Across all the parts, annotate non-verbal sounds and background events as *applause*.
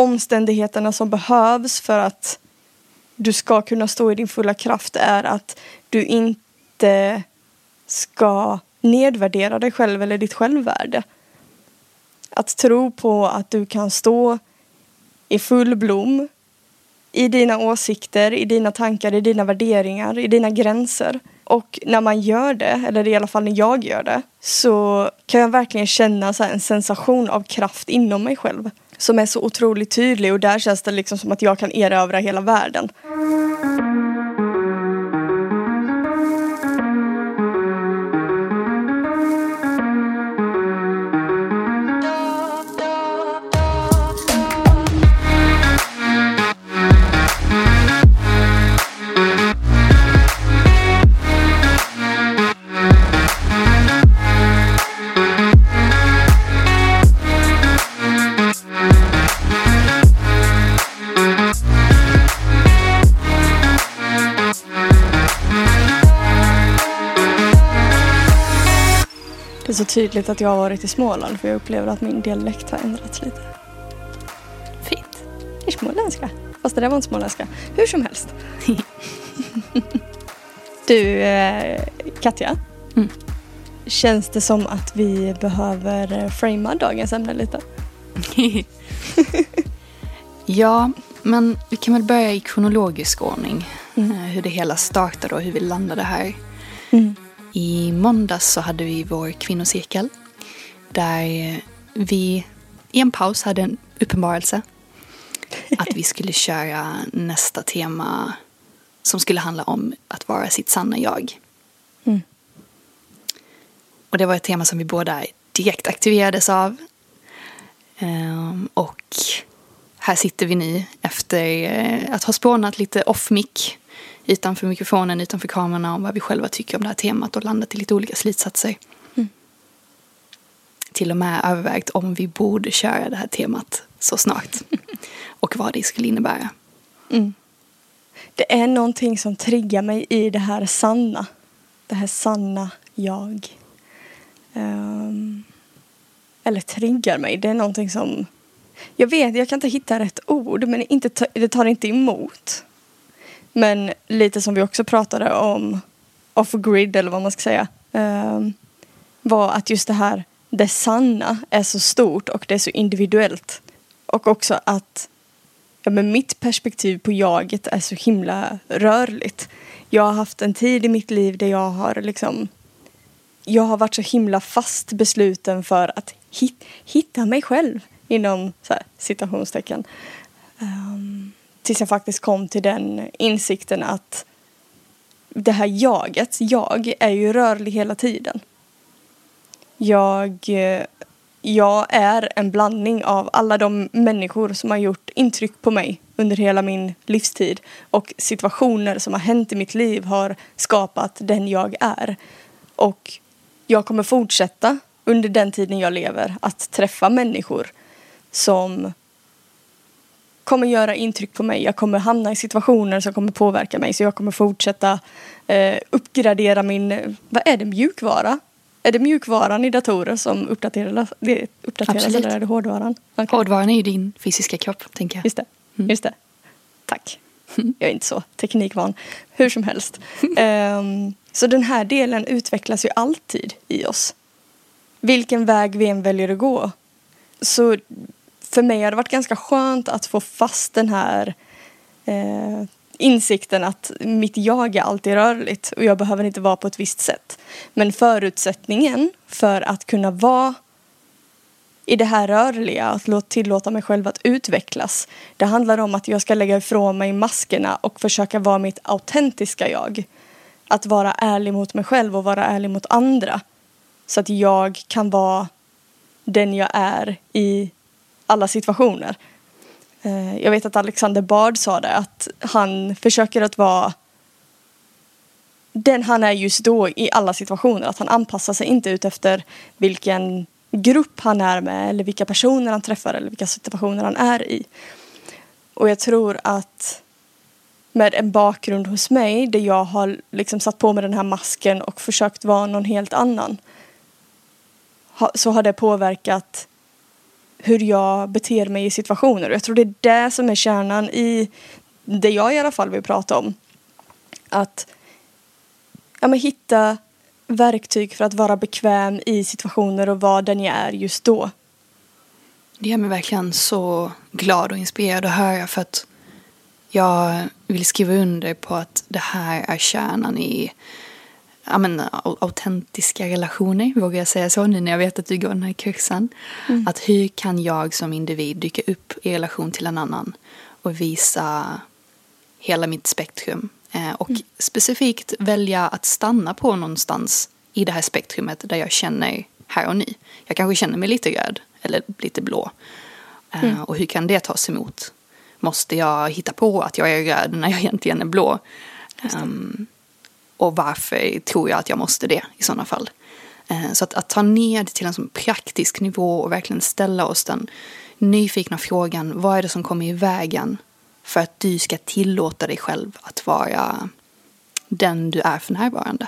omständigheterna som behövs för att du ska kunna stå i din fulla kraft är att du inte ska nedvärdera dig själv eller ditt självvärde. Att tro på att du kan stå i full blom i dina åsikter, i dina tankar, i dina värderingar, i dina gränser. Och när man gör det, eller i alla fall när jag gör det, så kan jag verkligen känna så en sensation av kraft inom mig själv. Som är så otroligt tydlig och där känns det liksom som att jag kan erövra hela världen. Tydligt att jag har varit i Småland för jag upplever att min dialekt har ändrats lite. Fint. Det är småländska. Fast det där var inte småländska. Hur som helst. *laughs* du, eh, Katja. Mm. Känns det som att vi behöver eh, framea dagens ämne lite? *laughs* ja, men vi kan väl börja i kronologisk ordning. Mm. Eh, Hur det hela startade och hur vi landade här. Mm. I måndags så hade vi vår kvinnocirkel. Där vi i en paus hade en uppenbarelse. Att vi skulle köra nästa tema som skulle handla om att vara sitt sanna jag. Mm. Och det var ett tema som vi båda direkt aktiverades av. Ehm, och här sitter vi nu efter eh, att ha spånat lite off-mic utanför mikrofonen, utanför kamerorna om vad vi själva tycker om det här temat och landat i lite olika slutsatser. Mm. Till och med övervägt om vi borde köra det här temat så snart. *laughs* och vad det skulle innebära. Mm. Det är någonting som triggar mig i det här sanna. Det här sanna jag. Ehm, eller triggar mig. Det är någonting som... Jag vet, jag kan inte hitta rätt ord, men inte det tar inte emot. Men lite som vi också pratade om off-grid, eller vad man ska säga. Ehm, var att just det här, det sanna är så stort och det är så individuellt. Och också att ja, men mitt perspektiv på jaget är så himla rörligt. Jag har haft en tid i mitt liv där jag har liksom jag har varit så himla fast besluten för att hit, hitta mig själv inom så här, citationstecken. Um, tills jag faktiskt kom till den insikten att det här jaget, jag, är ju rörlig hela tiden. Jag, eh, jag är en blandning av alla de människor som har gjort intryck på mig under hela min livstid och situationer som har hänt i mitt liv har skapat den jag är. Och jag kommer fortsätta under den tiden jag lever att träffa människor som kommer göra intryck på mig. Jag kommer hamna i situationer som kommer påverka mig så jag kommer fortsätta eh, uppgradera min, vad är det, mjukvara? Är det mjukvaran i datorer som uppdateras, det uppdateras Absolut. eller är det hårdvaran? Okej. Hårdvaran är ju din fysiska kropp, tänker jag. Just det. Mm. Just det. Tack. Jag är inte så teknikvan. Hur som helst. *laughs* Ehm, så den här delen utvecklas ju alltid i oss. Vilken väg vi än väljer att gå. Så för mig har det varit ganska skönt att få fast den här eh, insikten att mitt jag är alltid rörligt och jag behöver inte vara på ett visst sätt. Men förutsättningen för att kunna vara i det här rörliga, att tillåta mig själv att utvecklas. Det handlar om att jag ska lägga ifrån mig maskerna och försöka vara mitt autentiska jag. Att vara ärlig mot mig själv och vara ärlig mot andra. Så att jag kan vara den jag är i alla situationer. Eh, jag vet att Alexander Bard sa det, att han försöker att vara den han är just då i alla situationer. Att han anpassar sig inte ut efter vilken grupp han är med eller vilka personer han träffar eller vilka situationer han är i. Och jag tror att med en bakgrund hos mig där jag har liksom satt på mig den här masken och försökt vara någon helt annan så har det påverkat hur jag beter mig i situationer. Och jag tror det är det som är kärnan i det jag i alla fall vill prata om. Att ja, men hitta verktyg för att vara bekväm i situationer och vara den jag är just då. Det gör mig verkligen så glad och inspirerad att höra för att jag vill skriva under på att det här är kärnan i ja, men, autentiska relationer, vågar jag säga så nu när jag vet att du går den här kursen. Mm. Att hur kan jag som individ dyka upp i relation till en annan och visa hela mitt spektrum. Eh, och mm. specifikt välja att stanna på någonstans i det här spektrumet där jag känner här och nu. Jag kanske känner mig lite röd eller lite blå. Eh, mm. Och hur kan det tas emot? Måste jag hitta på att jag är röd när jag egentligen är blå? Um, och varför tror jag att jag måste det i sådana fall? Uh, så att, att ta ner det till en sån praktisk nivå och verkligen ställa oss den nyfikna frågan, vad är det som kommer i vägen för att du ska tillåta dig själv att vara den du är för närvarande?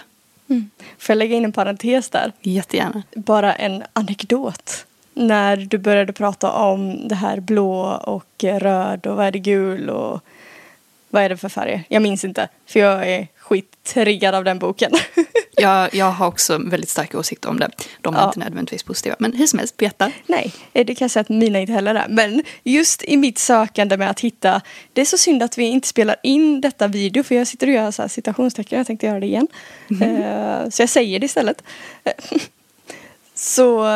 Mm. Får jag lägga in en parentes där? Jättegärna. Bara en anekdot när du började prata om det här blå och röd och vad är det gul och vad är det för färger? Jag minns inte för jag är skittriggad av den boken. *laughs* jag, jag har också väldigt starka åsikter om det. De är ja. inte nödvändigtvis positiva. Men hur som helst, berätta. Nej, det kan jag säga att mina inte heller är. Men just i mitt sökande med att hitta. Det är så synd att vi inte spelar in detta video för jag sitter och gör så här citationstecken. Jag tänkte göra det igen. Mm. så jag säger det istället. *laughs* så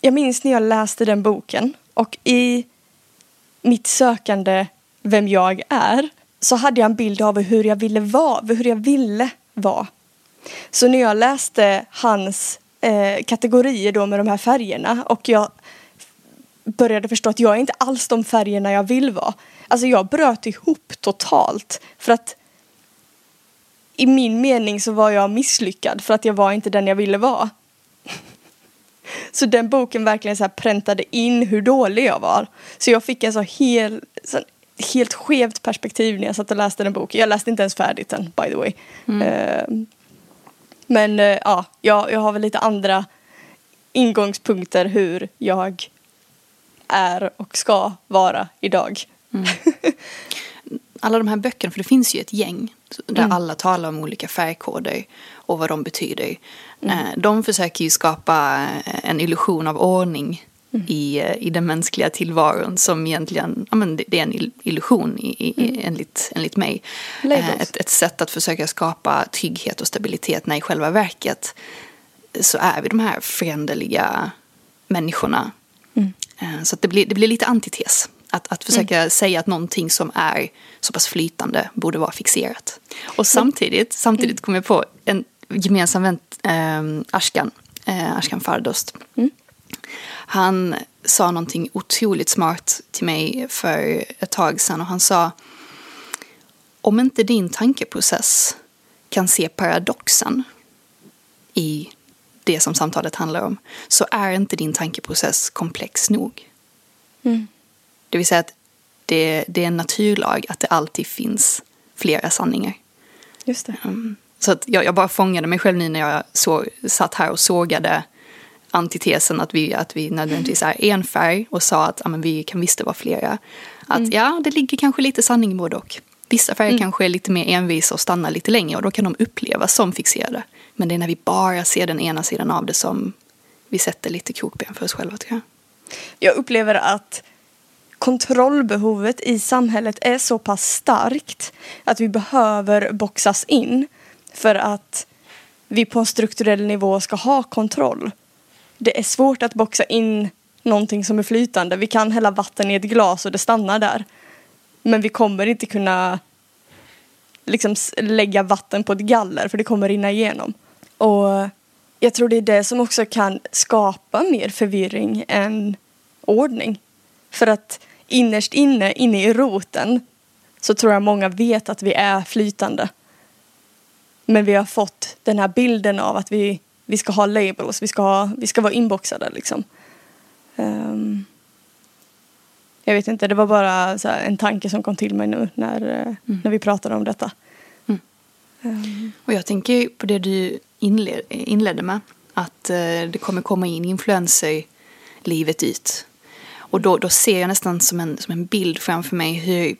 jag minns när jag läste den boken och i mitt sökande vem jag är så hade jag en bild av hur jag ville vara, hur jag ville vara. Så när jag läste hans eh, kategorier då med de här färgerna och jag började förstå att jag är inte alls de färgerna jag vill vara. Alltså jag bröt ihop totalt för att i min mening så var jag misslyckad för att jag var inte den jag ville vara. *laughs* Så den boken verkligen så här präntade in hur dålig jag var. Så jag fick en så, hel, så helt skevt perspektiv när jag satt och läste den boken. Jag läste inte ens färdigt den by the way. Mm. Uh, men uh, ja, jag, jag har väl lite andra ingångspunkter hur jag är och ska vara idag. Mm. *laughs* Alla de här böckerna, för det finns ju ett gäng där mm. alla talar om olika färgkoder och vad de betyder. Mm. Eh, de försöker ju skapa eh, en illusion av ordning mm. i, eh, i den mänskliga tillvaron som egentligen, ja men det är en illusion i, i, mm. enligt, enligt mig. Ett, ett sätt att försöka skapa trygghet och stabilitet när i själva verket så är vi de här föränderliga människorna. Mm. Så det, blir, det blir lite antites. Att, att försöka mm. säga att någonting som är så pass flytande borde vara fixerat. Och samtidigt, samtidigt mm. kom jag på en gemensam vän, eh, Ashkan, eh, Ashkan Fardost. Mm. Han sa någonting otroligt smart till mig för ett tag sedan och han sa om inte din tankeprocess kan se paradoxen i det som samtalet handlar om så är inte din tankeprocess komplex nog. Mm. Det vill säga att det, det, är en naturlag att det alltid finns flera sanningar. Just det. Um, så att jag, jag bara fångade mig själv nu när jag så, satt här och sågade antitesen att vi, att vi nödvändigtvis är en färg och sa att ja, men vi kan visst vara flera. Att mm. ja, det ligger kanske lite sanning i både och. Vissa färger mm. kanske är lite mer envisa och stannar lite längre och då kan de upplevas som fixerade. Men det är när vi bara ser den ena sidan av det som vi sätter lite krokben för oss själva tror jag. Jag upplever att kontrollbehovet i samhället är så pass starkt att vi behöver boxas in för att vi på en strukturell nivå ska ha kontroll. Det är svårt att boxa in någonting som är flytande. Vi kan hälla vatten i ett glas och det stannar där. Men vi kommer inte kunna liksom lägga vatten på ett galler för det kommer rinna igenom. Och jag tror det är det som också kan skapa mer förvirring än ordning. För att innerst inne, inne i roten, så tror jag många vet att vi är flytande. Men vi har fått den här bilden av att vi, vi ska ha labels, vi ska, ha, vi ska vara inboxade liksom. Um, jag vet inte, det var bara en tanke som kom till mig nu när, mm. när vi pratade om detta. Mm. Um. Och jag tänker på det du inled, inledde med. Att uh, det kommer komma in influenser livet ut. Och då, då ser jag nästan som en, som en bild framför mig hur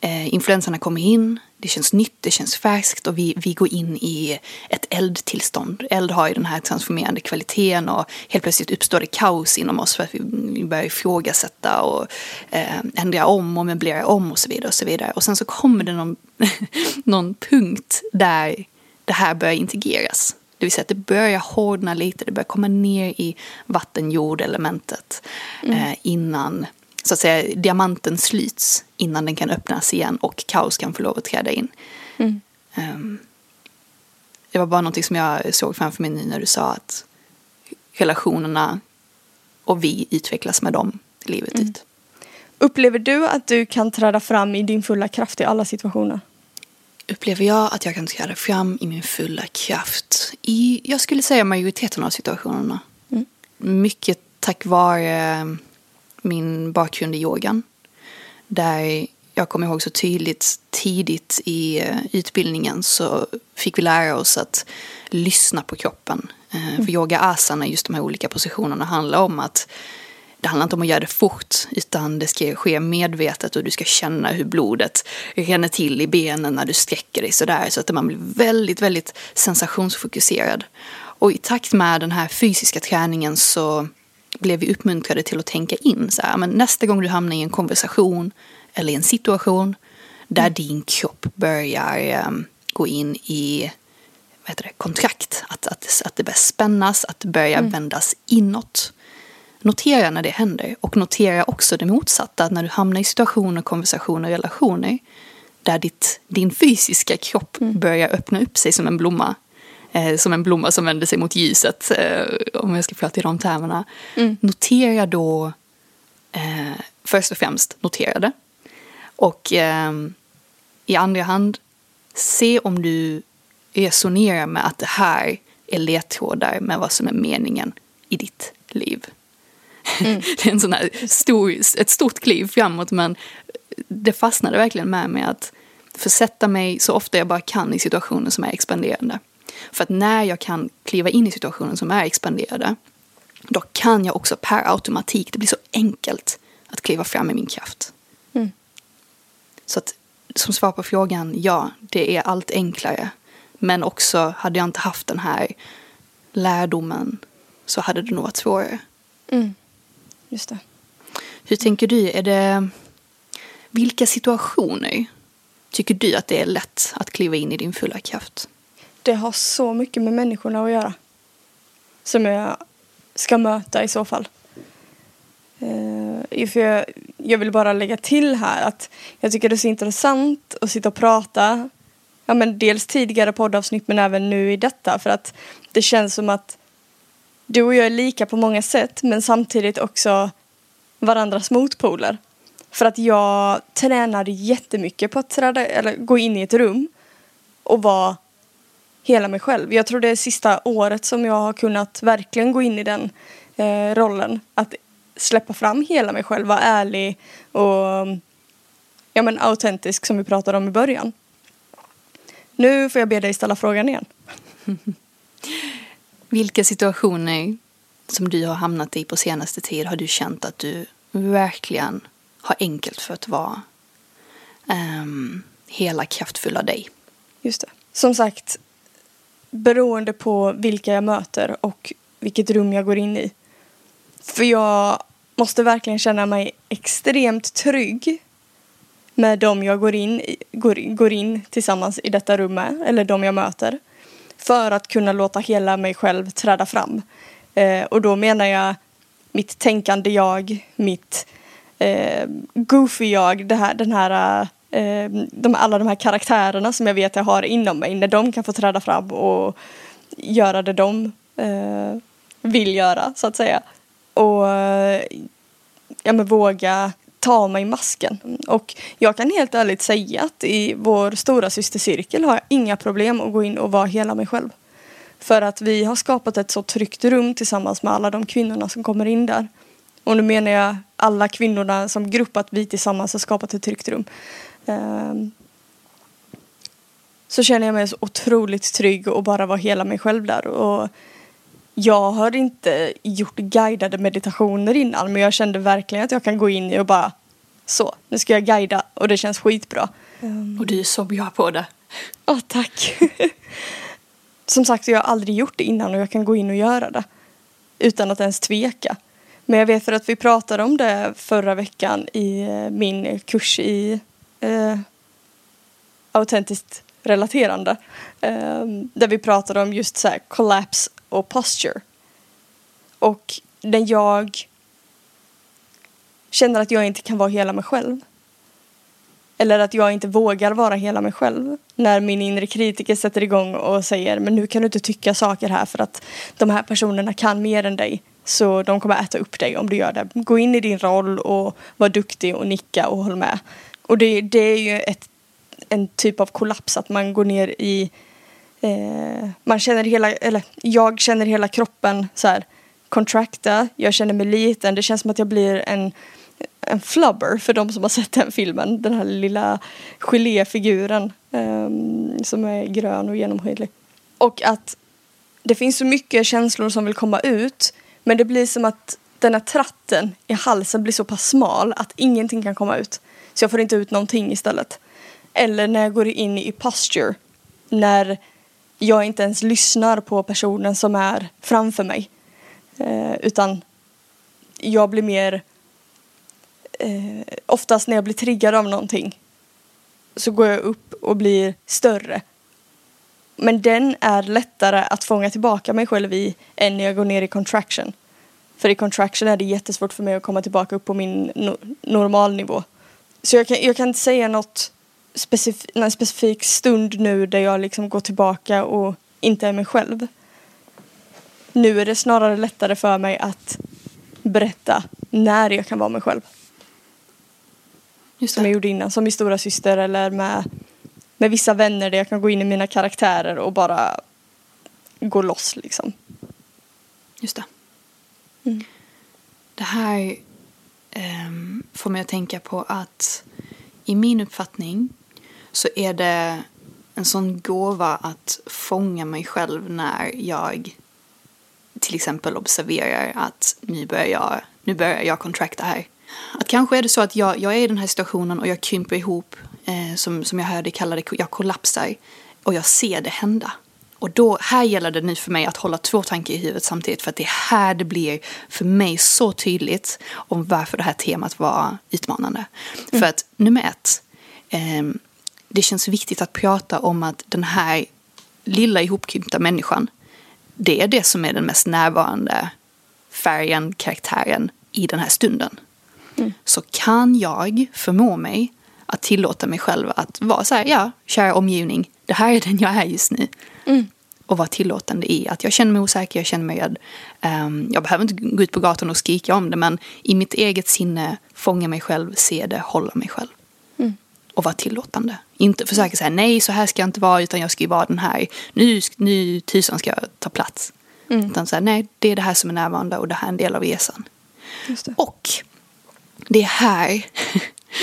eh, influenserna kommer in, det känns nytt, det känns färskt och vi, vi går in i ett eldtillstånd. Eld har ju den här transformerande kvaliteten och helt plötsligt uppstår det kaos inom oss för att vi börjar ifrågasätta och eh, ändra om och möblera om och så vidare och så vidare. Och sen så kommer det någon, *laughs* någon punkt där det här börjar integreras. Det vill säga att det börjar hårdna lite, det börjar komma ner i vatten-jord-elementet mm. eh, innan så att säga, diamanten slits innan den kan öppnas igen och kaos kan få lov att träda in. Mm. Um, det var bara någonting som jag såg framför mig nu när du sa att relationerna och vi utvecklas med dem livet mm. ut. Upplever du att du kan träda fram i din fulla kraft i alla situationer? Upplever jag att jag kan träda fram i min fulla kraft i, jag skulle säga majoriteten av situationerna. Mm. Mycket tack vare min bakgrund i yogan. Där jag kommer ihåg så tydligt tidigt i eh, utbildningen så fick vi lära oss att lyssna på kroppen. Eh, mm. För yoga asana, just de här olika positionerna, handlar om att det handlar inte om att göra det fort utan det ska ske medvetet och du ska känna hur blodet ränner till i benen när du sträcker dig sådär så att man blir väldigt, väldigt sensationsfokuserad. Och i takt med den här fysiska träningen så blev vi uppmuntrade till att tänka in så här, men nästa gång du hamnar i en konversation eller i en situation där mm. din kropp börjar um, gå in i vad heter det, kontrakt, att, att, att det börjar spännas, att det börjar mm. vändas inåt. Notera när det händer och notera också det motsatta, att när du hamnar i situationer, konversationer, relationer där ditt, din fysiska kropp mm. börjar öppna upp sig som en blomma eh, som en blomma som vänder sig mot ljuset, eh, om jag ska prata i de termerna. Mm. Notera då, eh, först och främst notera det. Och ehm, i andra hand, se om du resonerar med att det här är ledtrådar med vad som är meningen i ditt liv. Mm. *laughs* det är en sån här stor, ett stort kliv framåt men det fastnade verkligen med mig att försätta mig så ofta jag bara kan i situationer som är expanderande. För att när jag kan kliva in i situationen som är expanderade, då kan jag också per automatik, det blir så enkelt att kliva fram med min kraft. Mm. Så att som svar på frågan, ja, det är allt enklare. Men också, hade jag inte haft den här lärdomen så hade det nog varit svårare. Mm. Just det. Hur tänker du? Är det, vilka situationer tycker du att det är lätt att kliva in i din fulla kraft? Det har så mycket med människorna att göra. Som jag ska möta i så fall. Uh, för jag, jag vill bara lägga till här att jag tycker det är så intressant att sitta och prata. Ja, men dels tidigare poddavsnitt men även nu i detta för att det känns som att du och jag är lika på många sätt men samtidigt också varandras motpoler. För att jag tränade jättemycket på att träda, eller gå in i ett rum och vara hela mig själv. Jag tror det är sista året som jag har kunnat verkligen gå in i den eh, rollen. Att släppa fram hela mig själv, vara ärlig och ja, men autentisk som vi pratade om i början. Nu får jag be dig ställa frågan igen. *laughs* Vilka situationer som du har hamnat i på senaste tid har du känt att du verkligen har enkelt för att vara um, hela kraftfulla dig? Just det. Som sagt, beroende på vilka jag möter och vilket rum jag går in i. För jag måste verkligen känna mig extremt trygg med dem jag går in, går, går in tillsammans i detta rum med, eller de jag möter. För att kunna låta hela mig själv träda fram. Eh, och då menar jag mitt tänkande jag, mitt eh, goofy jag, det här, den här eh, de, alla de här karaktärerna som jag vet jag har inom mig när de kan få träda fram och göra det de eh, vill göra så att säga. Och eh, ja, men våga ta mig masken. Och jag kan helt ärligt säga att i vår stora systercirkel har jag inga problem att gå in och vara hela mig själv. För att vi har skapat ett så tryggt rum tillsammans med alla de kvinnorna som kommer in där. Och nu menar jag alla kvinnorna som grupp att vi tillsammans har skapat ett tryggt rum. Ehm, så känner jag mig så otroligt trygg och bara vara hela mig själv där. Och jag har inte gjort guidade meditationer innan men jag kände verkligen att jag kan gå in i och bara så, nu ska jag guida och det känns skitbra. Um, och du är så bra på det. Ja, oh, tack. *laughs* Som sagt, jag har aldrig gjort det innan och jag kan gå in och göra det. Utan att ens tveka. Men jag vet för att vi pratade om det förra veckan i eh, min kurs i eh, autentiskt relaterande. Eh, där vi pratade om just så här collapse och posture. Och när jag känner att jag inte kan vara hela mig själv. Eller att jag inte vågar vara hela mig själv. När min inre kritiker sätter igång och säger men nu kan du inte tycka saker här för att de här personerna kan mer än dig. Så de kommer äta upp dig om du gör det. Gå in i din roll och var duktig och nicka och håll med. Och det, det är ju ett, en typ av kollaps att man går ner i eh, man känner hela, eller jag känner hela kroppen så här contracta, jag känner mig liten, det känns som att jag blir en en flubber för de som har sett den filmen. Den här lilla geléfiguren eh, som är grön och genomskinlig. Och att det finns så mycket känslor som vill komma ut men det blir som att den här tratten i halsen blir så pass smal att ingenting kan komma ut. Så jag får inte ut någonting istället. Eller när jag går in i posture. När jag inte ens lyssnar på personen som är framför mig. Eh, utan jag blir mer eh, oftast när jag blir triggad av någonting så går jag upp och blir större. Men den är lättare att fånga tillbaka mig själv i än när jag går ner i contraction. För i contraction är det jättesvårt för mig att komma tillbaka upp på min no normalnivå. Så jag kan, jag kan inte säga något specif någon specifik stund nu där jag liksom går tillbaka och inte är mig själv. Nu är det snarare lättare för mig att berätta när jag kan vara mig själv. Just som jag gjorde innan, som i Stora Syster eller med, med vissa vänner där jag kan gå in i mina karaktärer och bara gå loss liksom. Just det. Mm. Det här um, får mig att tänka på att i min uppfattning så är det en sån gåva att fånga mig själv när jag till exempel observerar att nu börjar jag, nu börjar jag kontrakta här. Att kanske är det så att jag, jag är i den här situationen och jag krymper ihop, eh, som, som jag hörde kalla det, jag kollapsar. Och jag ser det hända. Och då, här gäller det nu för mig att hålla två tankar i huvudet samtidigt för att det är här det blir för mig så tydligt om varför det här temat var utmanande. Mm. För att nummer ett, eh, det känns viktigt att prata om att den här lilla ihopkrympta människan, det är det som är den mest närvarande färgen, karaktären i den här stunden så kan jag förmå mig att tillåta mig själv att vara så här, ja, kära omgivning, det här är den jag är just nu. Mm. Och vara tillåtande i att jag känner mig osäker, jag känner mig rädd. Um, jag behöver inte gå ut på gatan och skrika om det, men i mitt eget sinne fånga mig själv, se det, hålla mig själv. Mm. Och vara tillåtande. Inte försöka säga nej, så här ska jag inte vara, utan jag ska ju vara den här. Nu, nu tusan ska jag ta plats. Mm. Utan säga nej, det är det här som är närvarande och det här är en del av resan. Och det är här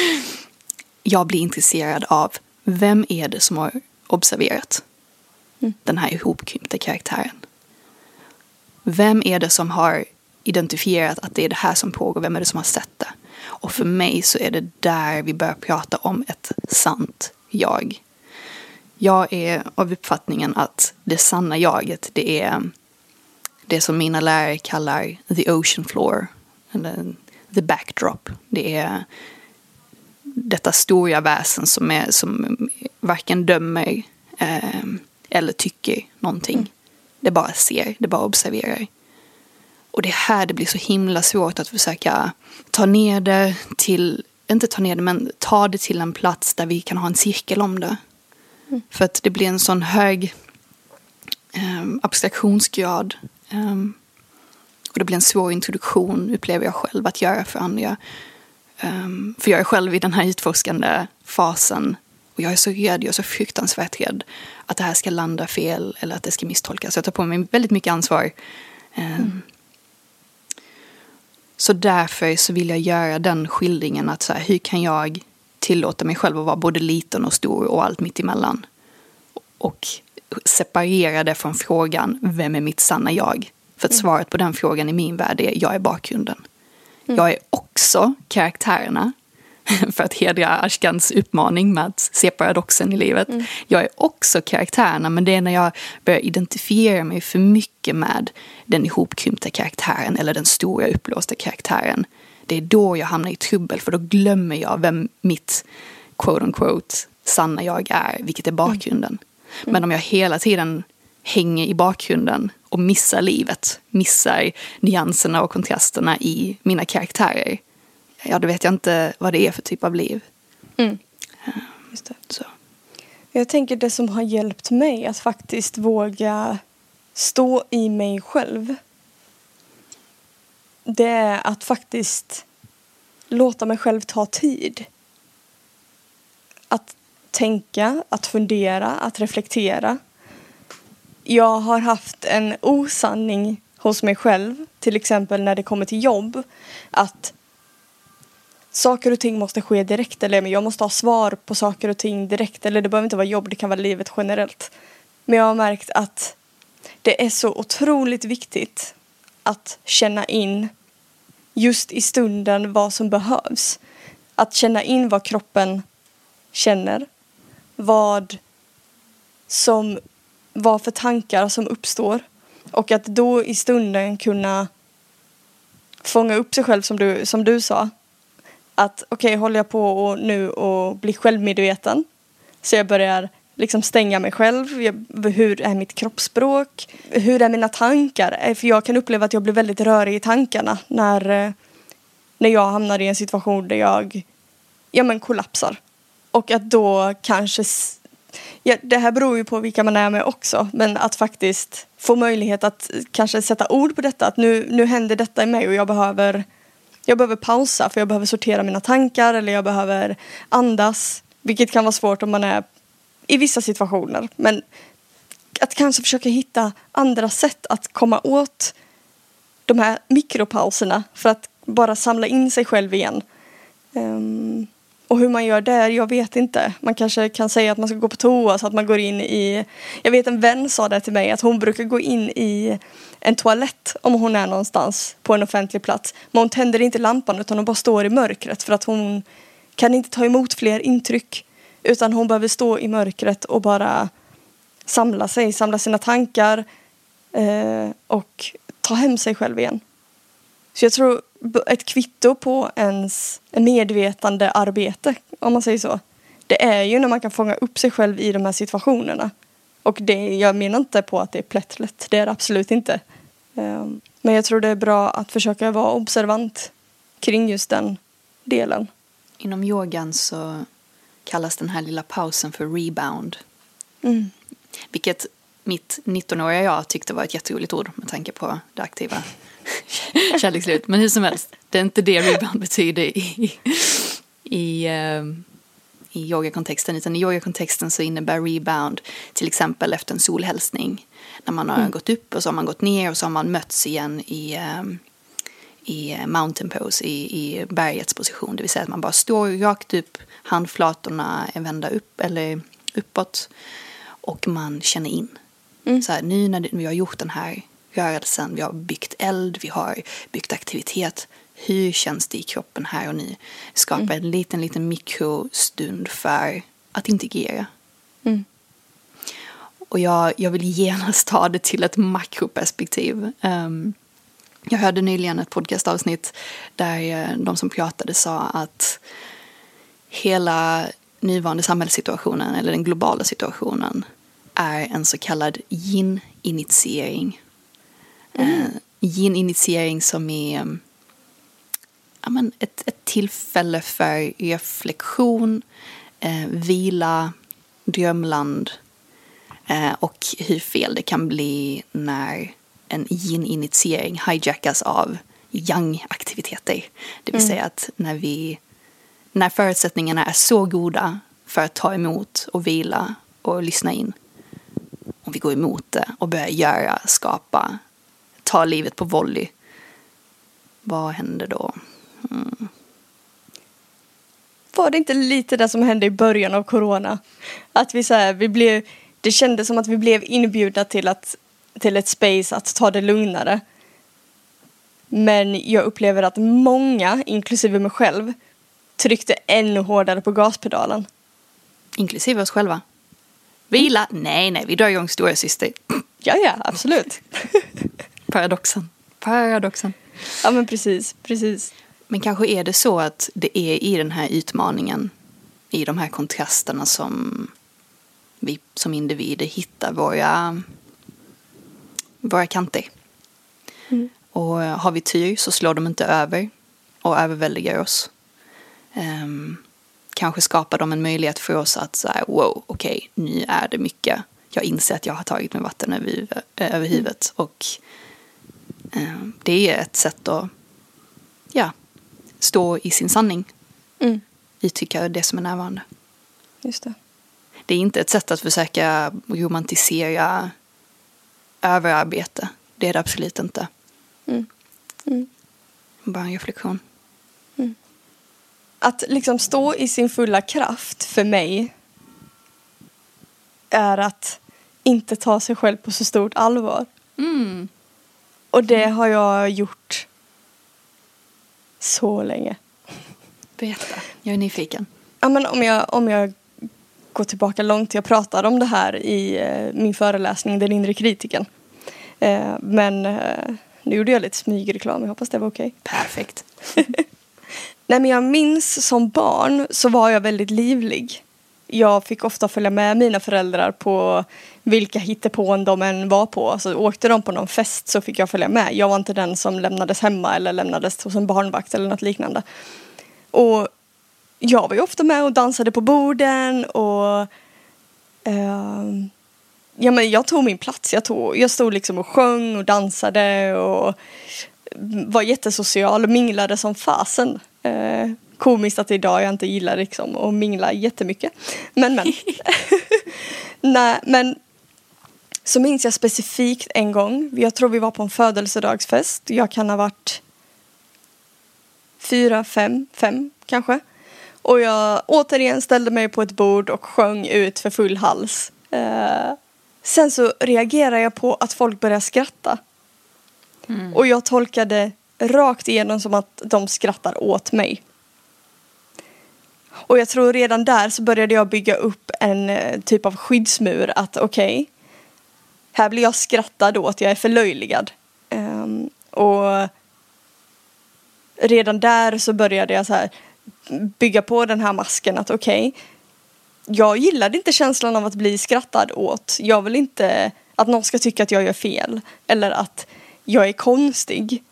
*laughs* jag blir intresserad av vem är det som har observerat mm. den här ihopkrympta karaktären? Vem är det som har identifierat att det är det här som pågår? Vem är det som har sett det? Och för mig så är det där vi börjar prata om ett sant jag. Jag är av uppfattningen att det sanna jaget, det är det som mina lärare kallar the ocean floor. Eller the backdrop. Det är detta stora väsen som, är, som varken dömer eh, eller tycker någonting. Mm. Det bara ser, det bara observerar. Och det är här det blir så himla svårt att försöka ta ner det till, inte ta ner det, men ta det till en plats där vi kan ha en cirkel om det. Mm. För att det blir en sån hög eh, abstraktionsgrad. Eh, och det blir en svår introduktion, upplever jag själv, att göra för andra. Um, för jag är själv i den här utforskande fasen. Och jag är så rädd, jag är så fruktansvärt rädd att det här ska landa fel eller att det ska misstolkas. Jag tar på mig väldigt mycket ansvar. Um, mm. Så därför så vill jag göra den skildringen att så här, hur kan jag tillåta mig själv att vara både liten och stor och allt mitt emellan. Och separera det från frågan, vem är mitt sanna jag? För att svaret på den frågan i min värld är jag är bakgrunden. Jag är också karaktärerna. *laughs* För att hedra Ashkans uppmaning med att se paradoxen i livet. Jag är också karaktärerna men det är när jag börjar identifiera mig för mycket med den ihopkrympta karaktären eller den stora uppblåsta karaktären. Det är då jag hamnar i trubbel för då glömmer jag vem mitt quote unquote sanna jag är, vilket är bakgrunden. Men om jag hela tiden hänger i bakgrunden och missar livet, missar nyanserna och kontrasterna i mina karaktärer. Ja, då vet jag inte vad det är för typ av liv. Mm. Just det. Så. Jag tänker det som har hjälpt mig att faktiskt våga stå i mig själv. Det är att faktiskt låta mig själv ta tid. Att tänka, att fundera, att reflektera. Jag har haft en osanning hos mig själv, till exempel när det kommer till jobb, att saker och ting måste ske direkt eller jag måste ha svar på saker och ting direkt eller det behöver inte vara jobb, det kan vara livet generellt. Men jag har märkt att det är så otroligt viktigt att känna in just i stunden vad som behövs. Att känna in vad kroppen känner. Vad som, vad för tankar som uppstår. Och att då i stunden kunna fånga upp sig själv som du, som du sa. Att okej, okay, håller jag på och nu och blir självmedveten så jag börjar liksom stänga mig själv. Jag, hur är mitt kroppsspråk? Hur är mina tankar? Eh, för jag kan uppleva att jag blir väldigt rörig i tankarna när, eh, när jag hamnar i en situation där jag ja, men kollapsar. Och att då kanske Ja, det här beror ju på vilka man är med också, men att faktiskt få möjlighet att eh, kanske sätta ord på detta. Att nu, nu händer detta i mig och jag behöver, jag behöver pausa för jag behöver sortera mina tankar eller jag behöver andas. Vilket kan vara svårt om man är i vissa situationer. Men att kanske försöka hitta andra sätt att komma åt de här mikropauserna för att bara samla in sig själv igen. Um, och hur man gör där, jag vet inte. Man kanske kan säga att man ska gå på toa så att man går in i... Jag vet en vän sa det till mig att hon brukar gå in i en toalett om hon är någonstans på en offentlig plats. Men hon tänder inte lampan utan hon bara står i mörkret för att hon kan inte ta emot fler intryck. Utan hon behöver stå i mörkret och bara samla sig, samla sina tankar eh, och ta hem sig själv igen. Så jag tror ett kvitto på ens medvetande arbete, om man säger så. Det är ju när man kan fånga upp sig själv i de här situationerna. Och det, jag menar inte på att det är plättlätt, det är det absolut inte. Ehm, men jag tror det är bra att försöka vara observant kring just den delen. Inom yogan så kallas den här lilla pausen för rebound. Mm. Vilket mitt 19-åriga jag tyckte var ett jätteroligt ord med tanke på det aktiva *laughs* kärlekslivet. Men hur som helst, det är inte det rebound *laughs* betyder i, i, uh, i yogakontexten. Utan i yogakontexten så innebär rebound till exempel efter en solhälsning. När man har mm. gått upp och så har man gått ner och så har man mötts igen i, um, i mountain pose, i, i bergets position. Det vill säga att man bara står rakt upp, handflatorna är vända upp eller uppåt. Och man känner in. Mm. Så här, nu när vi har gjort den här rörelsen, vi har byggt eld, vi har byggt aktivitet. Hur känns det i kroppen här och nu? Skapa mm. en liten, liten mikrostund för att integrera. Mm. Och jag, jag vill genast ta det till ett makroperspektiv. Um, jag hörde nyligen ett podcastavsnitt där eh, de som pratade sa att hela nuvarande samhällssituationen eller den globala situationen är en så kallad yin-initiering Mm. Eh, Yin-initiering som är ja, men ett, ett tillfälle för reflektion, eh, vila, drömland eh, och hur fel det kan bli när en yin-initiering hijackas av yang-aktiviteter. Det vill mm. säga att när, vi, när förutsättningarna är så goda för att ta emot och vila och lyssna in och vi går emot det och börjar göra, skapa, ta livet på volley. Vad händer då? Mm. Var det inte lite det som hände i början av corona? Att vi så här, vi blev, det kändes som att vi blev inbjudna till att till ett space att ta det lugnare. Men jag upplever att många, inklusive mig själv, tryckte ännu hårdare på gaspedalen. Inklusive oss själva. Vila? Nej, nej, vi drar igång stora syster. Ja, ja, absolut. *laughs* Paradoxen. Paradoxen. ja, men precis, precis. Men kanske är det så att det är i den här utmaningen, i de här kontrasterna som vi som individer hittar våra, våra kanter. Mm. Och har vi tur så slår de inte över och överväldigar oss. Um, kanske skapar de en möjlighet för oss att säga wow, okej, okay, nu är det mycket. Jag inser att jag har tagit mig vatten över, över huvudet och um, det är ett sätt att ja, stå i sin sanning. Mm. Uttrycka det som är närvarande. Just det. Det är inte ett sätt att försöka romantisera överarbete. Det är det absolut inte. Mm. Mm. Bara en reflektion. Mm. Att liksom stå i sin fulla kraft för mig är att inte ta sig själv på så stort allvar. Mm. Och det har jag gjort så länge. Berätta, jag är nyfiken. Ja, men om, jag, om jag går tillbaka långt, jag pratade om det här i eh, min föreläsning Den inre kritiken. Eh, men eh, nu gjorde jag lite smygreklam, jag hoppas det var okej. Perfekt. *laughs* Nej men jag minns som barn så var jag väldigt livlig. Jag fick ofta följa med mina föräldrar på vilka hittepån de än var på. Så åkte de på någon fest så fick jag följa med. Jag var inte den som lämnades hemma eller lämnades hos en barnvakt eller något liknande. Och jag var ju ofta med och dansade på borden och eh, ja, men jag tog min plats. Jag, tog, jag stod liksom och sjöng och dansade och var jättesocial och minglade som fasen. Eh, komiskt att idag jag inte gillar liksom att mingla jättemycket. Men men. *laughs* Nej, men så minns jag specifikt en gång. Jag tror vi var på en födelsedagsfest. Jag kan ha varit fyra, fem, fem kanske. Och jag återigen ställde mig på ett bord och sjöng ut för full hals. Eh, sen så reagerade jag på att folk började skratta. Mm. Och jag tolkade rakt igenom som att de skrattar åt mig. Och jag tror redan där så började jag bygga upp en eh, typ av skyddsmur att okej, okay, här blir jag skrattad åt, jag är förlöjligad. Um, och redan där så började jag så här bygga på den här masken att okej, okay, jag gillade inte känslan av att bli skrattad åt. Jag vill inte att någon ska tycka att jag gör fel eller att jag är konstig.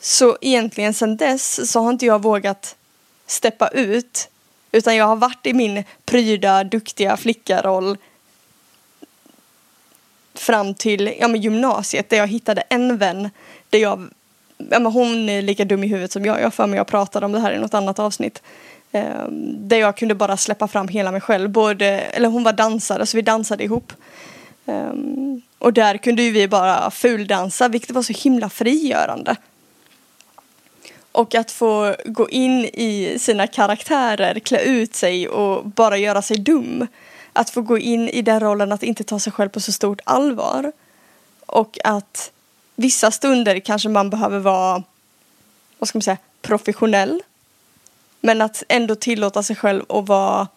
Så egentligen sen dess så har inte jag vågat steppa ut utan jag har varit i min pryda, duktiga flickaroll fram till ja, men gymnasiet där jag hittade en vän där jag ja, men hon är lika dum i huvudet som jag. Jag för mig jag pratade om det här i något annat avsnitt. Eh, där jag kunde bara släppa fram hela mig själv. Både, eller hon var dansare så vi dansade ihop. Eh, och där kunde ju vi bara fuldansa vilket var så himla frigörande. Och att få gå in i sina karaktärer, klä ut sig och bara göra sig dum. Att få gå in i den rollen att inte ta sig själv på så stort allvar. Och att vissa stunder kanske man behöver vara, vad ska man säga, professionell. Men att ändå tillåta sig själv att vara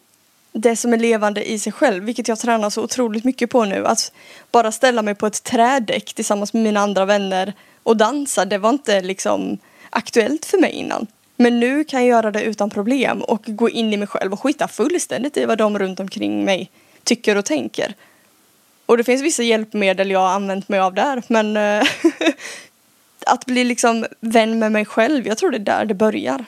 det som är levande i sig själv, vilket jag tränar så otroligt mycket på nu. Att bara ställa mig på ett trädäck tillsammans med mina andra vänner och dansa, det var inte liksom aktuellt för mig innan. Men nu kan jag göra det utan problem och gå in i mig själv och skita fullständigt i vad de runt omkring mig tycker och tänker. Och det finns vissa hjälpmedel jag har använt mig av där men eh, *laughs* att bli liksom vän med mig själv, jag tror det är där det börjar.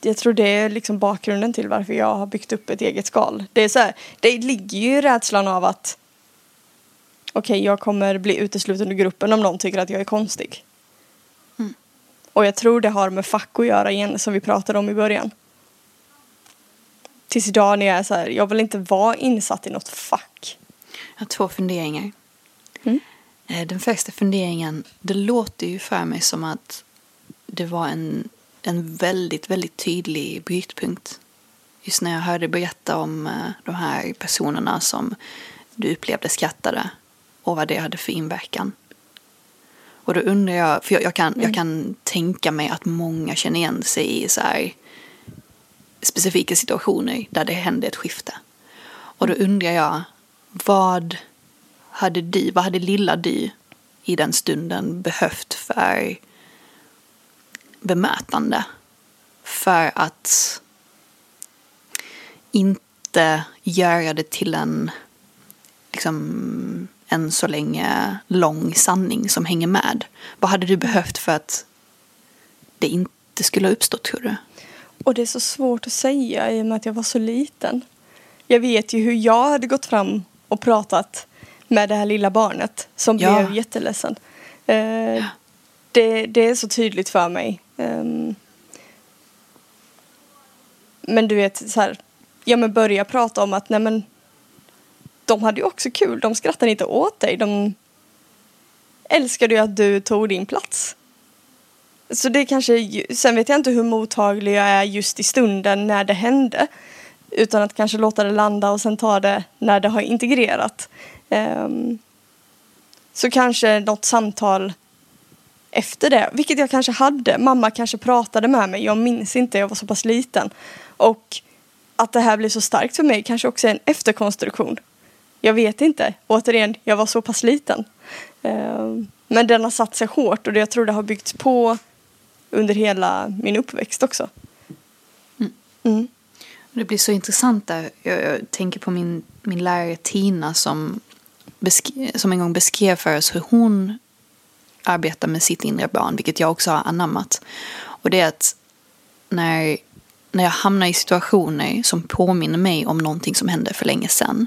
Jag tror det är liksom bakgrunden till varför jag har byggt upp ett eget skal. Det, är så här, det ligger ju i rädslan av att okej, okay, jag kommer bli utesluten ur gruppen om någon tycker att jag är konstig. Och jag tror det har med fack att göra igen, som vi pratade om i början. Tills idag när jag är så här, jag vill inte vara insatt i något fack. Jag har två funderingar. Mm. Eh, den första funderingen, det låter ju för mig som att det var en, en väldigt, väldigt tydlig brytpunkt. Just när jag hörde berätta om eh, de här personerna som du upplevde skrattade och vad det hade för inverkan. Och då undrar jag, för jag, jag kan, mm. jag kan tänka mig att många känner igen sig i så här specifika situationer där det hände ett skifte. Och då undrar jag, vad hade du, vad hade lilla du i den stunden behövt för bemötande? För att inte göra det till en liksom än så länge lång sanning som hänger med. Vad hade du behövt för att det inte skulle ha uppstått tror du? Och det är så svårt att säga i och med att jag var så liten. Jag vet ju hur jag hade gått fram och pratat med det här lilla barnet som ja. blev jätteledsen. Uh, ja. det, det är så tydligt för mig. Um, men du vet så här, ja men börja prata om att nej men de hade ju också kul. De skrattade inte åt dig. De älskade ju att du tog din plats. Så det kanske, sen vet jag inte hur mottaglig jag är just i stunden när det hände. Utan att kanske låta det landa och sen ta det när det har integrerat. Um, så kanske något samtal efter det, vilket jag kanske hade. Mamma kanske pratade med mig, jag minns inte, jag var så pass liten. Och att det här blir så starkt för mig kanske också är en efterkonstruktion. Jag vet inte. Återigen, jag var så pass liten. Uh, men den har satt sig hårt och jag tror det har byggts på under hela min uppväxt också. Mm. Mm. Det blir så intressant där. Jag, jag, tänker på min, min lärare Tina som, som en gång beskrev för oss hur hon arbetar med sitt inre barn, vilket jag också har anammat. Och det är att när, när jag hamnar i situationer som påminner mig om någonting som hände för länge sedan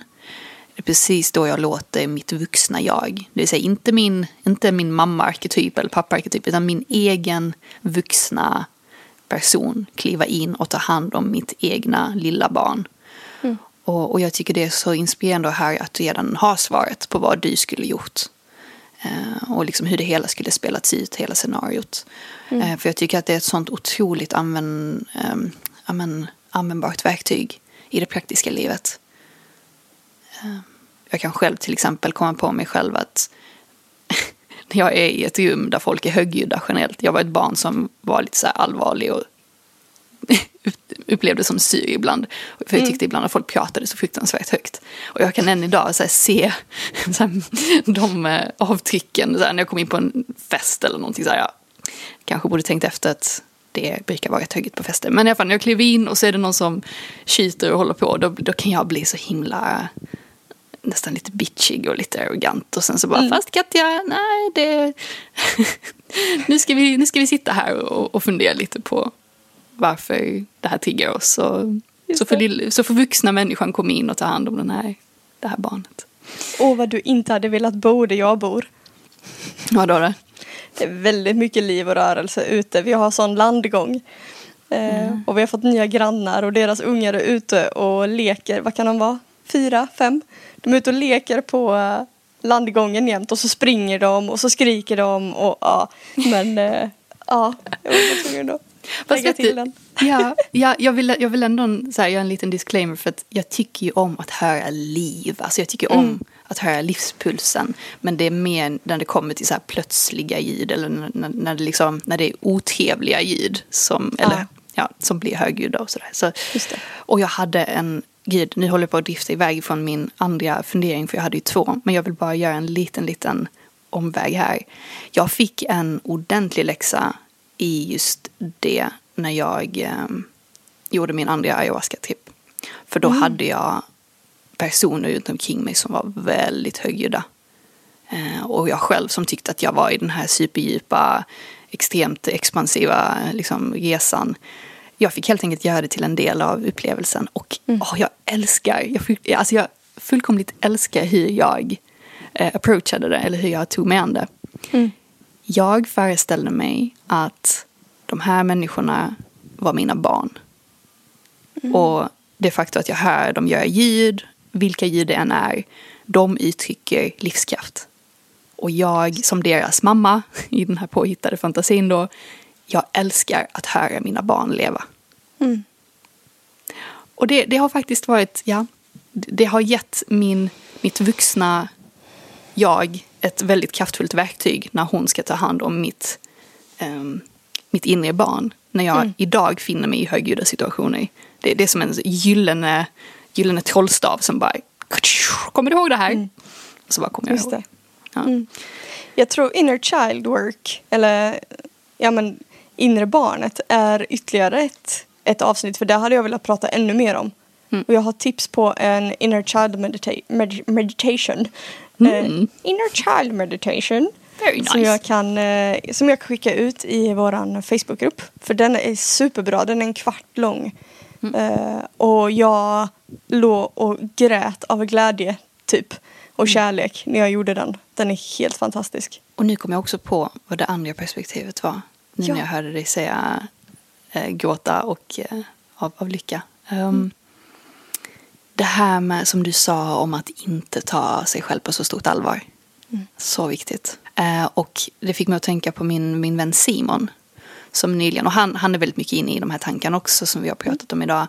det är precis då jag låter mitt vuxna jag, det vill säga inte min, inte min mamma-arketyp eller pappa-arketyp, utan min egen vuxna person kliva in och ta hand om mitt egna lilla barn. Mm. Och, och, jag tycker det är så inspirerande att höra att du redan har svaret på vad du skulle gjort. Eh, och liksom hur det hela skulle spelats ut, hela scenariot. Mm. Eh, för jag tycker att det är ett sånt otroligt använd, eh, använd, användbart verktyg i det praktiska livet. Jag kan själv till exempel komma på mig själv att *laughs* när jag är i ett rum där folk är högljudda generellt. Jag var ett barn som var lite så allvarlig och *laughs* upplevde som syr ibland. För jag mm. tyckte ibland att folk pratade så fruktansvärt högt. Och jag kan än idag så se *laughs* så här, de eh, avtrycken så här, när jag kom in på en fest eller någonting. Så här, jag kanske borde tänkt efter att det brukar vara rätt högt på fester. Men i alla fall när jag kliver in och så är det någon som kyter och håller på. Då, då kan jag bli så himla nästan lite bitchig och lite arrogant. Och sen så bara, mm. fast Katja, nej det... *laughs* nu, ska vi, nu ska vi sitta här och, och fundera lite på varför det här triggar oss. Och, så, får, så får vuxna människan komma in och ta hand om den här, det här barnet. Och vad du inte hade velat bo där jag bor. Vad då? Det? det är väldigt mycket liv och rörelse ute. Vi har sån landgång. Eh, mm. och vi har fått nya grannar och deras ungar är ute och leker. Vad kan de vara? Fyra, fem? De är ute och leker på eh, landgången jämt och så springer de och så skriker de och ja. Men äh, ja, jag var tvungen att lägga till den. Ja, ja jag, vill, jag vill ändå så här, göra en liten disclaimer för att jag tycker ju om att höra liv. Alltså jag tycker mm. om att höra livspulsen. Men det är mer när det kommer till så här plötsliga ljud eller när, när, det, liksom, när det är otrevliga ljud som, ja. eller, ja, som blir högljudda och sådär. Så, och jag hade en Gud, nu håller jag på att drifta iväg från min andra fundering för jag hade ju två. Men jag vill bara göra en liten, liten omväg här. Jag fick en ordentlig läxa i just det när jag eh, gjorde min andra ayahuasca-tripp. För då mm. hade jag personer runt omkring mig som var väldigt högljudda. Eh, och jag själv som tyckte att jag var i den här superdjupa, extremt expansiva liksom, resan jag fick helt enkelt göra det till en del av upplevelsen. Och mm. oh, jag älskar, jag, alltså jag fullkomligt älskar hur jag eh, approachade det, eller hur jag tog mig an det. Mm. Jag föreställde mig att de här människorna var mina barn. Mm. Och det faktum att jag hör dem göra ljud, vilka ljud det än är, de uttrycker livskraft. Och jag som deras mamma *laughs* i den här påhittade fantasin då, jag älskar att höra mina barn leva. Och det, det har faktiskt varit, ja, det har gett min mitt vuxna jag ett väldigt kraftfullt verktyg när hon ska ta hand om mitt, um, mitt inre barn. När jag mm. idag finner mig i högljudda situationer. Det, det är som en gyllene, gyllene trollstav som bara Kommer du ihåg det här? Mm. Och så bara kommer jag Just ihåg. Ja. Mm. Jag tror inner child work, eller ja men inre barnet, är ytterligare ett, ett avsnitt. För det hade jag velat prata ännu mer om. Mm. Och jag har tips på en inner child medita med meditation. Mm. Uh, inner child meditation. Very nice. Som jag kan, uh, som jag kan skicka ut i vår Facebookgrupp. För den är superbra, den är en kvart lång. Mm. Uh, och jag låg och grät av glädje typ. Och mm. kärlek när jag gjorde den. Den är helt fantastisk. Och nu kom jag också på vad det andra perspektivet var. Nu ja. när jag hörde dig säga äh, gråta och äh, av, av lycka. Um, mm. Det här med som du sa om att inte ta sig själv på så stort allvar. Mm. Så viktigt. Uh, och det fick mig att tänka på min, min vän Simon. Som nyligen, och han, han är väldigt mycket inne i de här tankarna också som vi har pratat om idag.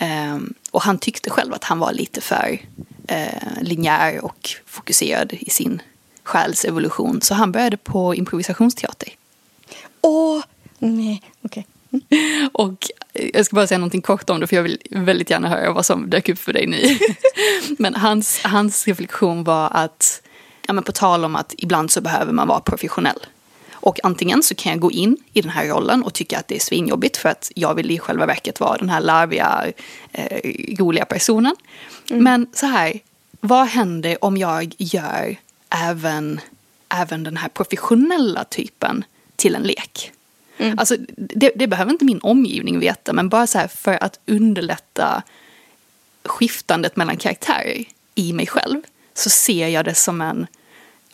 Um, och han tyckte själv att han var lite för uh, linjär och fokuserad i sin själs evolution. Så han började på improvisationsteater. Åh, nej, okej. Okay. Och jag ska bara säga någonting kort om det för jag vill väldigt gärna höra vad som dök upp för dig nu. *laughs* men hans, hans reflektion var att, ja men på tal om att ibland så behöver man vara professionell. Och antingen så kan jag gå in i den här rollen och tycka att det är svinjobbigt för att jag vill i själva verket vara den här larviga, eh, roliga personen. Mm. Men så här, vad händer om jag gör även, även den här professionella typen till en lek? Mm. Alltså, det, det, behöver inte min omgivning veta, men bara så här för att underlätta skiftandet mellan karaktärer i mig själv så ser jag det som en...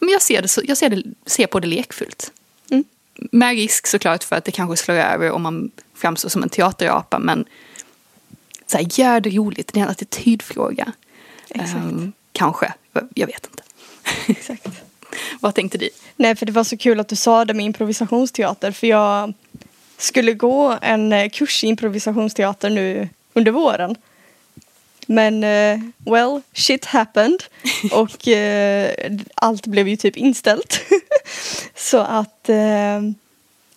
Men jag ser, det så, jag ser, det, ser på det lekfullt. Mm. Med risk såklart för att det kanske slår över om man framstår som en teaterapa, men så här, gör det roligt, det är en attitydfråga. Exakt. Um, kanske, jag vet inte. Exakt. *laughs* Vad tänkte du? Nej, för det var så kul att du sa det med improvisationsteater för jag skulle gå en eh, kurs i improvisationsteater nu under våren. Men uh, well, shit happened *laughs* och uh, allt blev ju typ inställt. *laughs* så att uh,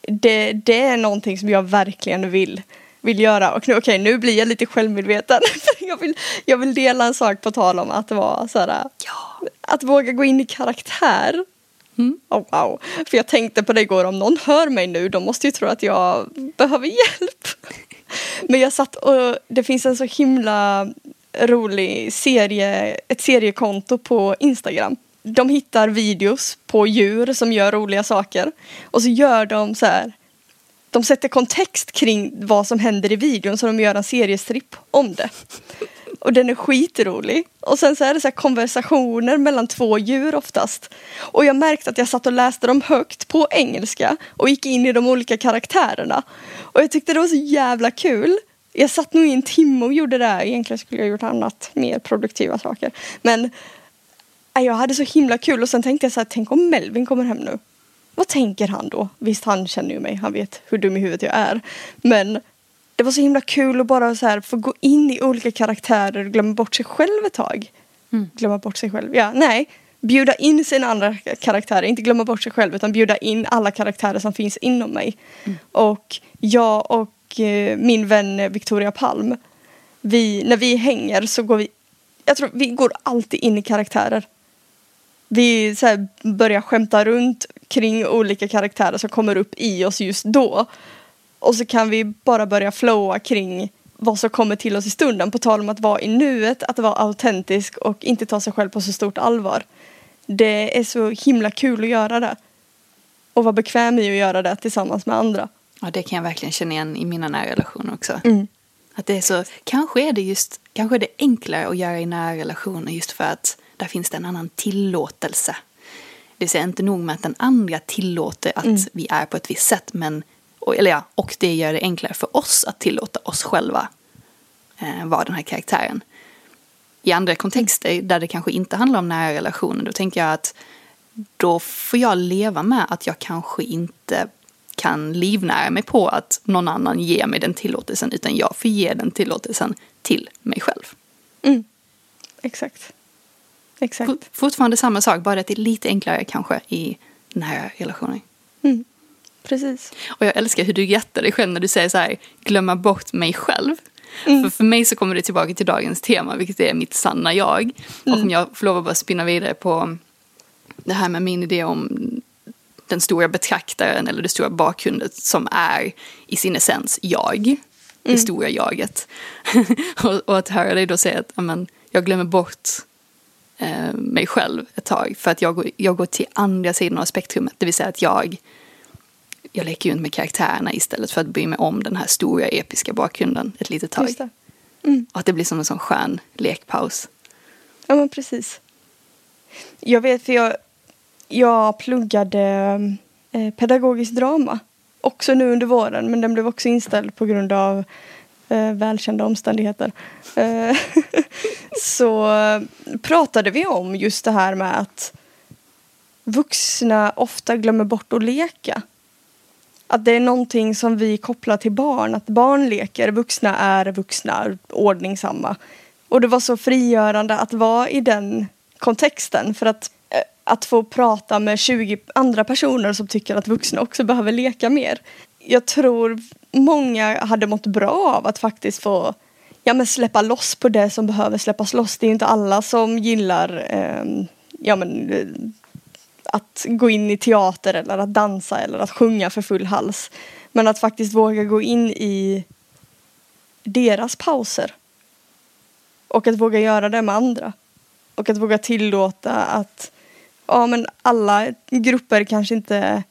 det, det är någonting som jag verkligen vill vill göra. Och nu, okay, nu blir jag lite självmedveten. jag, vill, jag vill dela en sak på tal om att vara såhär, ja. Att våga gå in i karaktär. Mm. Oh, wow. För jag tänkte på det igår, om någon hör mig nu, de måste ju tro att jag behöver hjälp. Men jag satt och det finns en så himla rolig serie, ett seriekonto på Instagram. De hittar videos på djur som gör roliga saker och så gör de så här de sätter kontext kring vad som händer i videon så de gör en seriestripp om det. Och den är skitrolig. Och sen så är det så konversationer mellan två djur oftast. Och jag märkte att jag satt och läste dem högt på engelska och gick in i de olika karaktärerna. Och jag tyckte det var så jävla kul. Jag satt nog i en timme och gjorde det här. Egentligen skulle jag gjort annat, mer produktiva saker. Men äh, jag hade så himla kul och sen tänkte jag så här, tänk om Melvin kommer hem nu. Vad tänker han då? Visst, han känner ju mig. Han vet hur dum i huvudet jag är. Men det var så himla kul att bara så här få gå in i olika karaktärer och glömma bort sig själv ett tag. Mm. Glömma bort sig själv. Ja, nej. Bjuda in sina andra karaktärer. Inte glömma bort sig själv utan bjuda in alla karaktärer som finns inom mig. Mm. Och jag och eh, min vän Victoria Palm. Vi, när vi hänger så går vi jag tror vi går alltid in i karaktärer vi så här, börjar skämta runt kring olika karaktärer som kommer upp i oss just då. Och så kan vi bara börja flowa kring vad som kommer till oss i stunden. På tal om att vara i nuet, att vara autentisk och inte ta sig själv på så stort allvar. Det är så himla kul att göra det. Och vara bekväm i att göra det tillsammans med andra. Ja, det kan jag verkligen känna igen i mina nära relationer också. Mm. Att det är så, kanske är det just, kanske är det enklare att göra i nära relationer just för att där finns det en annan tillåtelse. Det vill säga inte nog med att den andra tillåter att mm. vi är på ett visst sätt, men, och, eller ja, och det gör det enklare för oss att tillåta oss själva eh, vara den här karaktären. I andra kontexter där det kanske inte handlar om nära relationer, då tänker jag att då får jag leva med att jag kanske inte kan livnära mig på att någon annan ger mig den tillåtelsen, utan jag får ge den tillåtelsen till mig själv. Mm. Exakt. Exakt. Fort- Fortfarande samma sak, bara att det är lite enklare kanske i den här relationen. Mm. Precis. Och jag älskar hur du jättar dig själv när du säger så här, glömma bort mig själv. För, för mig så kommer det tillbaka till dagens tema, vilket är mitt sanna jag. Och om jag får lov att bara spinna vidare på det här med min idé om den stora betraktaren eller det stora bakgrundet som är i sin essens jag. Det stora jaget. *laughs* och, och att höra dig då säga att amen, jag glömmer bort eh, mig själv ett tag för att jag, går- jag går till andra sidan av spektrumet. Det vill säga att jag jag leker ju inte med karaktärerna istället för att bry mig om den här stora episka bakgrunden ett litet tag. Det. Och att det blir som en sån skön lekpaus. Ja, men precis. Jag vet, för jag, jag pluggade eh, pedagogiskt drama också nu under våren, men den blev också inställd på grund av eh, välkända omständigheter. Eh, *laughs* så eh, pratade vi om just det här med att vuxna ofta glömmer bort att leka. Att det är någonting som vi kopplar till barn, att barn leker, vuxna är vuxna, ordningsamma. Och det var så frigörande att vara i den kontexten för att, eh, att få prata med 20 andra personer som tycker att vuxna också behöver leka mer. Jag tror många hade mått bra av att faktiskt få ja, men släppa loss på det som behöver släppas loss. Det är ju inte alla som gillar eh, ja, men, eh, att gå in i teater eller att dansa eller att sjunga för full hals. Men att faktiskt våga gå in i deras pauser. Och att våga göra det med andra. Och att våga tillåta att ja, men alla grupper kanske inte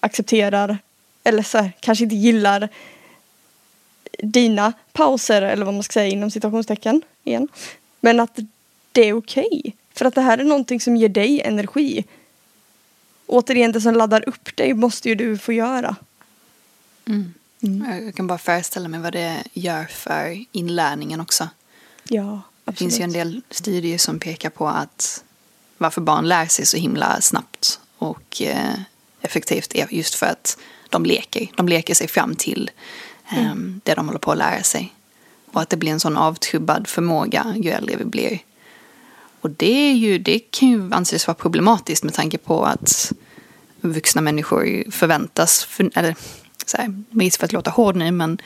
accepterar eller så här, kanske inte gillar dina pauser eller vad man ska säga inom citationstecken igen. Men att det är okej. För att det här är någonting som ger dig energi. Återigen, det som laddar upp dig måste ju du få göra. Mm. Jag kan bara föreställa mig vad det gör för inlärningen också. Ja, Det absolut. finns ju en del studier som pekar på att varför barn lär sig så himla snabbt och eh, effektivt är just för att de leker. De leker sig fram till eh, det de håller på att lära sig. Och att det blir en sån avtrubbad förmåga ju äldre vi blir. Och det, är ju, det kan ju anses vara problematiskt med tanke på att vuxna människor förväntas, för, eller så här, med risk för att låta hård nu, men,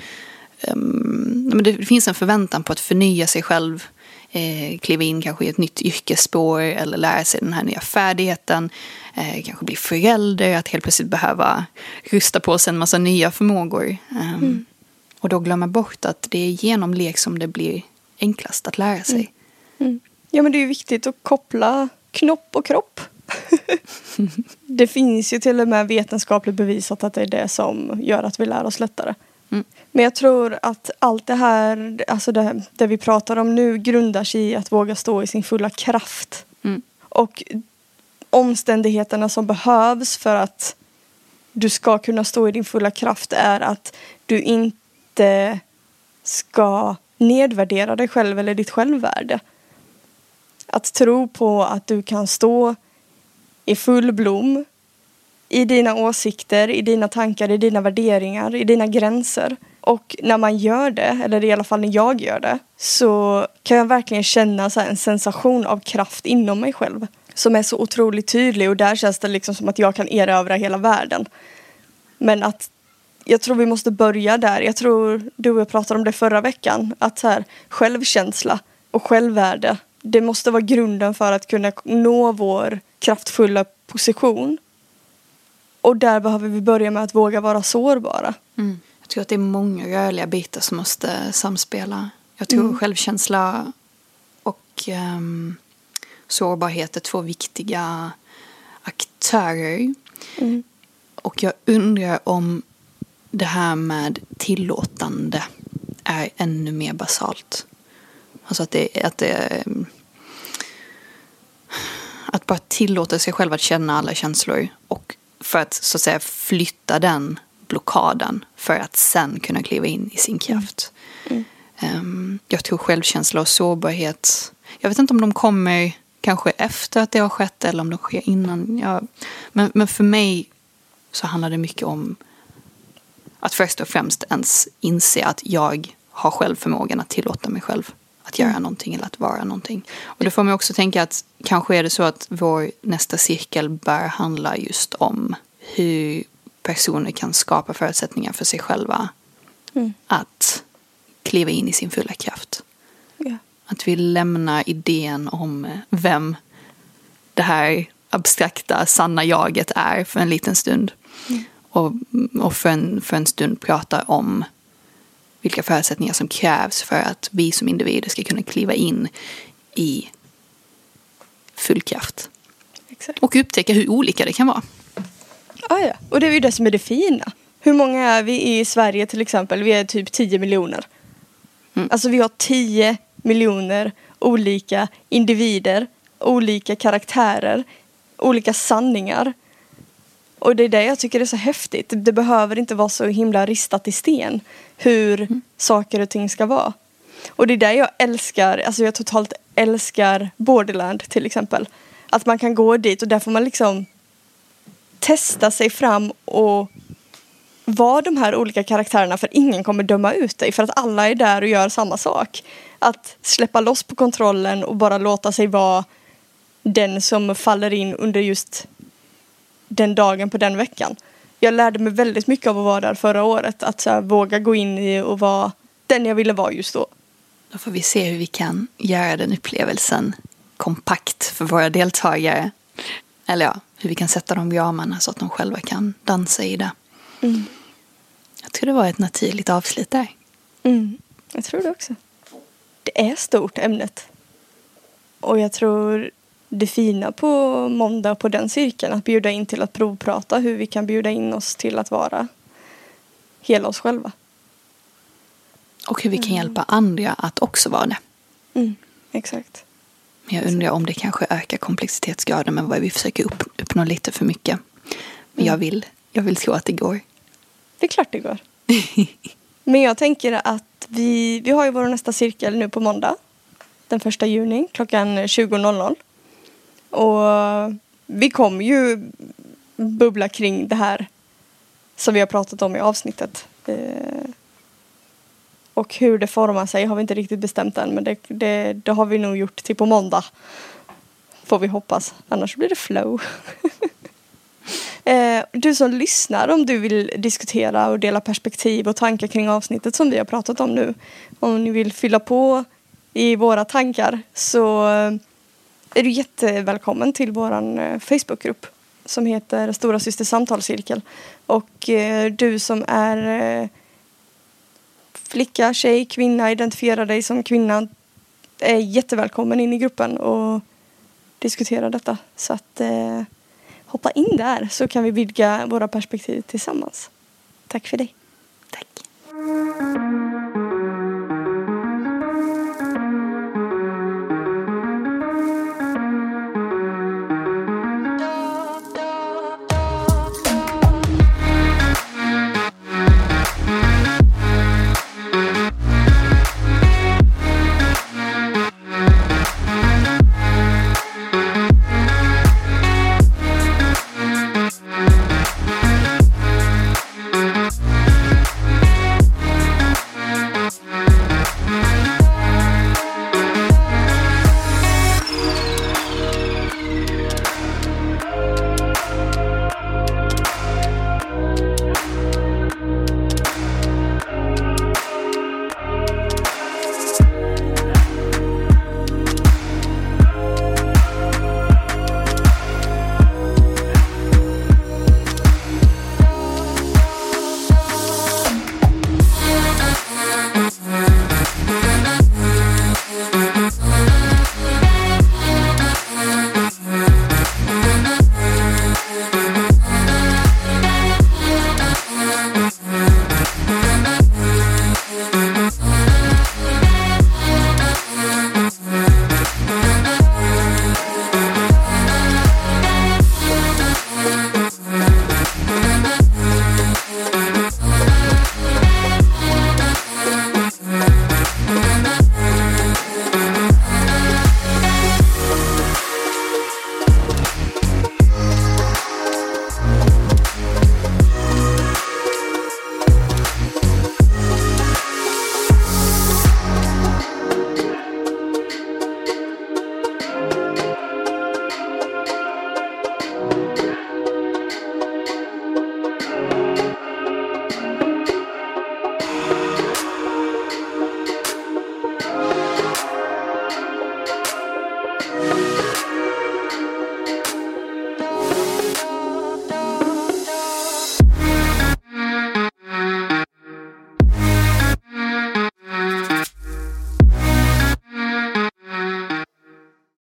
ehm, men det finns en förväntan på att förnya sig själv, eh, kliva in kanske i ett nytt yrkesspår eller lära sig den här nya färdigheten, eh, kanske bli förälder, att helt plötsligt behöva rusta på sig en massa nya förmågor. Ehm, Och då glömma bort att det är genom lek som det blir enklast att lära sig. Mm. Ja men det är ju viktigt att koppla knopp och kropp. *laughs* det finns ju till och med vetenskapligt bevisat att det är det som gör att vi lär oss lättare. Mm. Men jag tror att allt det här, alltså det, det vi pratar om nu grundar sig i att våga stå i sin fulla kraft. Mm. Och omständigheterna som behövs för att du ska kunna stå i din fulla kraft är att du inte ska nedvärdera dig själv eller ditt självvärde. Att tro på att du kan stå i full blom i dina åsikter, i dina tankar, i dina värderingar, i dina gränser. Och när man gör det, eller i alla fall när jag gör det, så kan jag verkligen känna så här en sensation av kraft inom mig själv. Som är så otroligt tydlig och där känns det liksom som att jag kan erövra hela världen. Men att jag tror vi måste börja där. Jag tror du och jag pratade om det förra veckan. Att så här, självkänsla och självvärde. Det måste vara grunden för att kunna nå vår kraftfulla position. Och där behöver vi börja med att våga vara sårbara. Mm. Jag tror att det är många rörliga bitar som måste samspela. Jag tror självkänsla och um, sårbarhet är två viktiga aktörer. Mm. Och jag undrar om det här med tillåtande är ännu mer basalt. Alltså att det, att det att bara tillåta sig själv att känna alla känslor och för att så att säga flytta den blockaden för att sen kunna kliva in i sin kraft. Mm. Um, jag tror självkänsla och sårbarhet, jag vet inte om de kommer kanske efter att det har skett eller om de sker innan. Jag, men, men för mig så handlar det mycket om att först och främst ens inse att jag har själv förmågan att tillåta mig själv att göra någonting eller att vara någonting. Och det får mig också tänka att kanske är det så att vår nästa cirkel bör handla just om hur personer kan skapa förutsättningar för sig själva Mm. att kliva in i sin fulla kraft. Ja. Att vi lämnar idén om vem det här abstrakta, sanna jaget är för en liten stund. Och, och för, en, för en stund pratar om vilka förutsättningar som krävs för att vi som individer ska kunna kliva in i full kraft. Exakt. Och upptäcka hur olika det kan vara. Ah, ja. Och det är ju det som är det fina. Hur många är vi i Sverige till exempel? Vi är typ 10 miljoner. Mm. Alltså vi har 10 miljoner olika individer, olika karaktärer, olika sanningar. Och det är det jag tycker är så häftigt. Det behöver inte vara så himla ristat i sten hur saker och ting ska vara. Och det är det jag älskar, alltså jag totalt älskar Borderland till exempel. Att man kan gå dit och där får man liksom testa sig fram och vara de här olika karaktärerna för ingen kommer döma ut dig för att alla är där och gör samma sak. Att släppa loss på kontrollen och bara låta sig vara den som faller in under just den dagen på den veckan. Jag lärde mig väldigt mycket av att vara där förra året. Att så här, våga gå in i och vara den jag ville vara just då. Då får vi se hur vi kan göra den upplevelsen kompakt för våra deltagare. Eller ja, hur vi kan sätta de ramarna så att de själva kan dansa i det. Mm. Jag tror det var ett naturligt avslut där. Mm, jag tror det också. Det är stort ämnet. Och jag tror det fina på måndag på den cirkeln att bjuda in till att provprata hur vi kan bjuda in oss till att vara hela oss själva. Och hur vi kan hjälpa andra att också vara det. Mm, exakt. Men jag undrar om det kanske ökar komplexitetsgraden med vad vi försöker upp, uppnå lite för mycket. Men jag, vill, jag vill tro att det går. Det är klart det går. Men jag tänker att vi, vi har ju vår nästa cirkel nu på måndag. Den första juni klockan 20.00. Och vi kommer ju bubbla kring det här som vi har pratat om i avsnittet. Eh, och hur det formar sig har vi inte riktigt bestämt än men det, det, det har vi nog gjort till på måndag. Får vi hoppas. Annars blir det flow. *laughs* Eh, du som lyssnar, om du vill diskutera och dela perspektiv och tankar kring avsnittet som vi har pratat om nu. Om ni vill fylla på i våra tankar så är du jättevälkommen till vår eh, Facebookgrupp som heter Stora Syster Samtalscirkel. Och eh, du som är eh, flicka, tjej, kvinna, identifierar dig som kvinna är jättevälkommen in i gruppen och diskutera detta. Så att eh, hoppa in där så kan vi vidga våra perspektiv tillsammans. Tack för dig. Tack.